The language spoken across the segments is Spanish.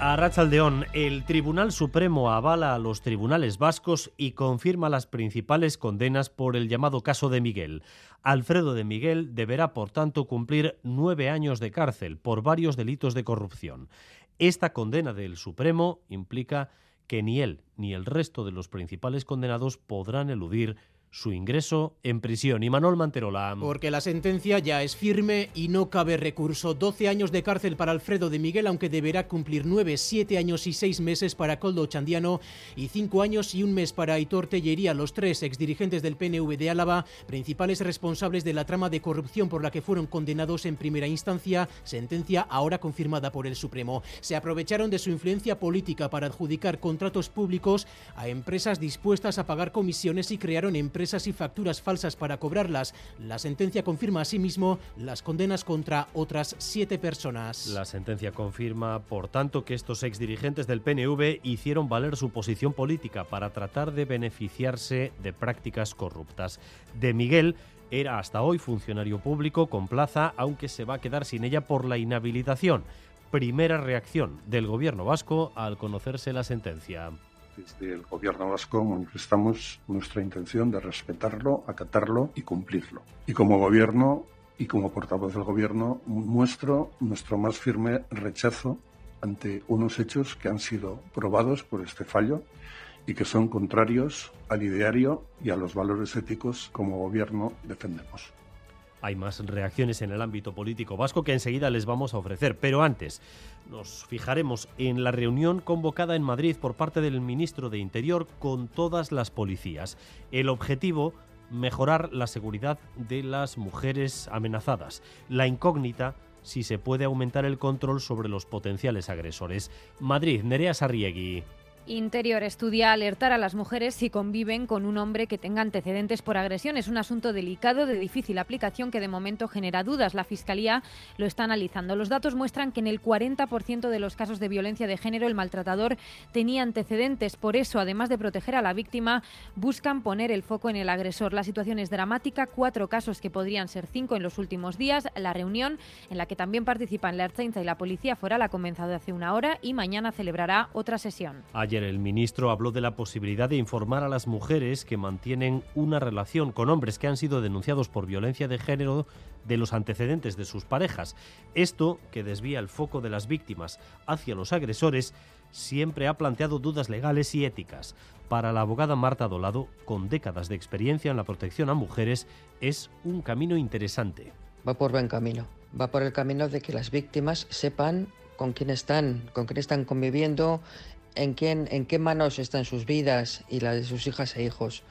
A Rachaldeón, el Tribunal Supremo avala a los tribunales vascos y confirma las principales condenas por el llamado caso de Miguel. Alfredo de Miguel deberá, por tanto, cumplir nueve años de cárcel por varios delitos de corrupción. Esta condena del Supremo implica que ni él ni el resto de los principales condenados podrán eludir su ingreso en prisión. Y Manuel Manterola. Porque la sentencia ya es firme y no cabe recurso. 12 años de cárcel para Alfredo de Miguel, aunque deberá cumplir 9, 7 años y 6 meses para Coldo Chandiano y 5 años y un mes para Aitor Tellería, los tres exdirigentes del PNV de Álava, principales responsables de la trama de corrupción por la que fueron condenados en primera instancia, sentencia ahora confirmada por el Supremo. Se aprovecharon de su influencia política para adjudicar contratos públicos a empresas dispuestas a pagar comisiones y crearon empresas y facturas falsas para cobrarlas. La sentencia confirma asimismo las condenas contra otras siete personas. La sentencia confirma, por tanto, que estos exdirigentes del PNV hicieron valer su posición política para tratar de beneficiarse de prácticas corruptas. De Miguel era hasta hoy funcionario público con plaza, aunque se va a quedar sin ella por la inhabilitación. Primera reacción del gobierno vasco al conocerse la sentencia desde el gobierno vasco manifestamos nuestra intención de respetarlo, acatarlo y cumplirlo. Y como gobierno y como portavoz del gobierno muestro nuestro más firme rechazo ante unos hechos que han sido probados por este fallo y que son contrarios al ideario y a los valores éticos como gobierno defendemos. Hay más reacciones en el ámbito político vasco que enseguida les vamos a ofrecer. Pero antes, nos fijaremos en la reunión convocada en Madrid por parte del ministro de Interior con todas las policías. El objetivo, mejorar la seguridad de las mujeres amenazadas. La incógnita, si se puede aumentar el control sobre los potenciales agresores. Madrid, Nerea Sarriegui. Interior estudia alertar a las mujeres si conviven con un hombre que tenga antecedentes por agresión. Es un asunto delicado de difícil aplicación que de momento genera dudas. La Fiscalía lo está analizando. Los datos muestran que en el 40% de los casos de violencia de género el maltratador tenía antecedentes. Por eso, además de proteger a la víctima, buscan poner el foco en el agresor. La situación es dramática. Cuatro casos que podrían ser cinco en los últimos días. La reunión en la que también participan la Ertzaintza y la Policía Foral ha comenzado hace una hora y mañana celebrará otra sesión el ministro habló de la posibilidad de informar a las mujeres que mantienen una relación con hombres que han sido denunciados por violencia de género de los antecedentes de sus parejas. Esto, que desvía el foco de las víctimas hacia los agresores, siempre ha planteado dudas legales y éticas. Para la abogada Marta Dolado, con décadas de experiencia en la protección a mujeres, es un camino interesante. Va por buen camino. Va por el camino de que las víctimas sepan con quién están, con quién están conviviendo en, quién, en qué manos están sus vidas y las de sus hijas e hijos.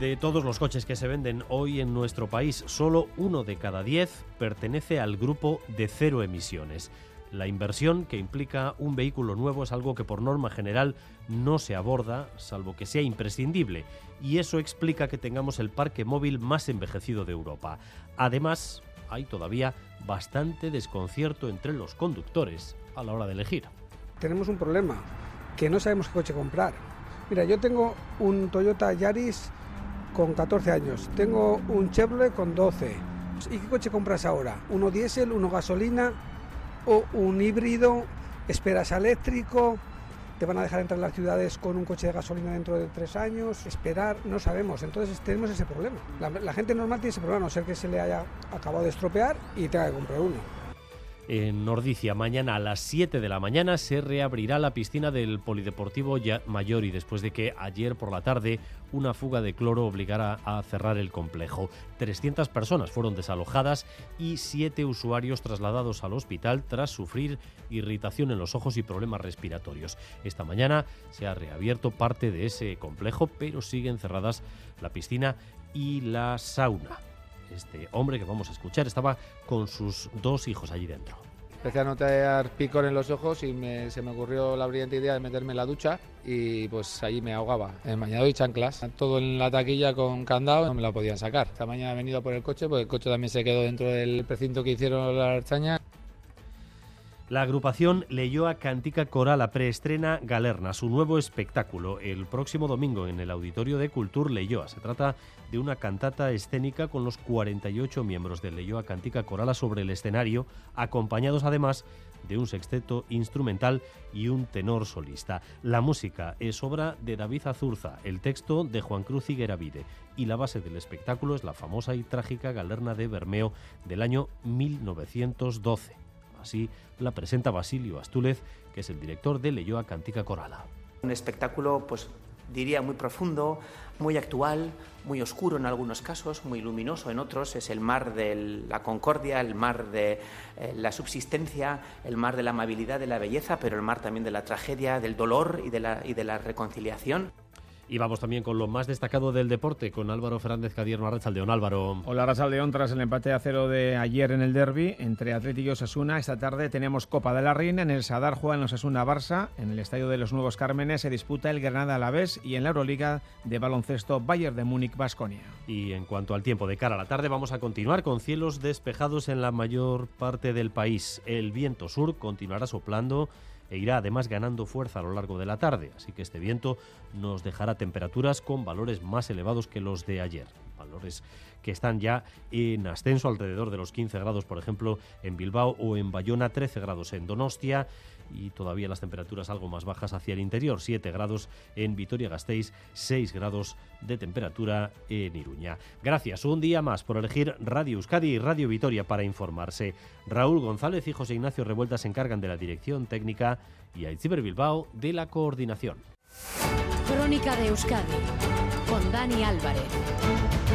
De todos los coches que se venden hoy en nuestro país, solo uno de cada diez pertenece al grupo de cero emisiones. La inversión que implica un vehículo nuevo es algo que por norma general no se aborda, salvo que sea imprescindible, y eso explica que tengamos el parque móvil más envejecido de Europa. Además, hay todavía bastante desconcierto entre los conductores a la hora de elegir. Tenemos un problema, que no sabemos qué coche comprar. Mira, yo tengo un Toyota Yaris con 14 años, tengo un Chevrolet con 12. ¿Y qué coche compras ahora? ¿Uno diésel, uno gasolina o un híbrido? ¿Esperas eléctrico? Te van a dejar entrar en las ciudades con un coche de gasolina dentro de tres años, esperar, no sabemos. Entonces tenemos ese problema. La, gente normal tiene ese problema, no ser que se le haya acabado de estropear y tenga que comprar uno en Nordicia. Mañana a las 7 de la mañana se reabrirá la piscina del Polideportivo Mayori después de que ayer por la tarde una fuga de cloro obligara a cerrar el complejo. 300 personas fueron desalojadas y 7 usuarios trasladados al hospital tras sufrir irritación en los ojos y problemas respiratorios. Esta mañana se ha reabierto parte de ese complejo, pero siguen cerradas la piscina y la sauna este hombre que vamos a escuchar estaba con sus dos hijos allí dentro. Empecé a notar picor en los ojos y se me ocurrió la brillante idea de meterme en la ducha y pues allí me ahogaba, en bañado y chanclas. Todo en la taquilla con candado, no me la podían sacar. Esta mañana he venido por el coche, porque el coche también se quedó dentro del precinto que hicieron la archaña La agrupación Leyoa Cantica Corala preestrena Galerna, su nuevo espectáculo, el próximo domingo en el Auditorio de Cultur Leyoa. Se trata de una cantata escénica con los 48 miembros de Leyoa Cantica Corala sobre el escenario, acompañados además de un sexteto instrumental y un tenor solista. La música es obra de David Azurza, el texto de Juan Cruz Higueravide y la base del espectáculo es la famosa y trágica Galerna de Bermeo del año 1912. Así la presenta Basilio Astúlez, que es el director de Leyoa Cantica Corala. Un espectáculo, pues diría, muy profundo, muy actual, muy oscuro en algunos casos, muy luminoso en otros. Es el mar de la concordia, el mar de eh, la subsistencia, el mar de la amabilidad, de la belleza, pero el mar también de la tragedia, del dolor y de la, y de la reconciliación. Y vamos también con lo más destacado del deporte, con Álvaro Fernández Cadierno Arrachaldeón. Álvaro. Hola Arrachaldeón, tras el empate a cero de ayer en el derby entre Atlético y Osasuna, esta tarde tenemos Copa de la Reina. En el Sadar juegan Osasuna Barça. En el Estadio de los Nuevos Cármenes se disputa el Granada Alavés y en la Euroliga de baloncesto Bayern de Múnich Basconia. Y en cuanto al tiempo de cara a la tarde, vamos a continuar con cielos despejados en la mayor parte del país. El viento sur continuará soplando e irá además ganando fuerza a lo largo de la tarde, así que este viento nos dejará temperaturas con valores más elevados que los de ayer, valores que están ya en ascenso alrededor de los 15 grados, por ejemplo, en Bilbao o en Bayona, 13 grados en Donostia y todavía las temperaturas algo más bajas hacia el interior, 7 grados en Vitoria-Gasteiz, 6 grados de temperatura en Iruña. Gracias un día más por elegir Radio Euskadi y Radio Vitoria para informarse. Raúl González y José Ignacio Revuelta se encargan de la dirección técnica y Aitziber Bilbao de la coordinación. Crónica de Euskadi con Dani Álvarez.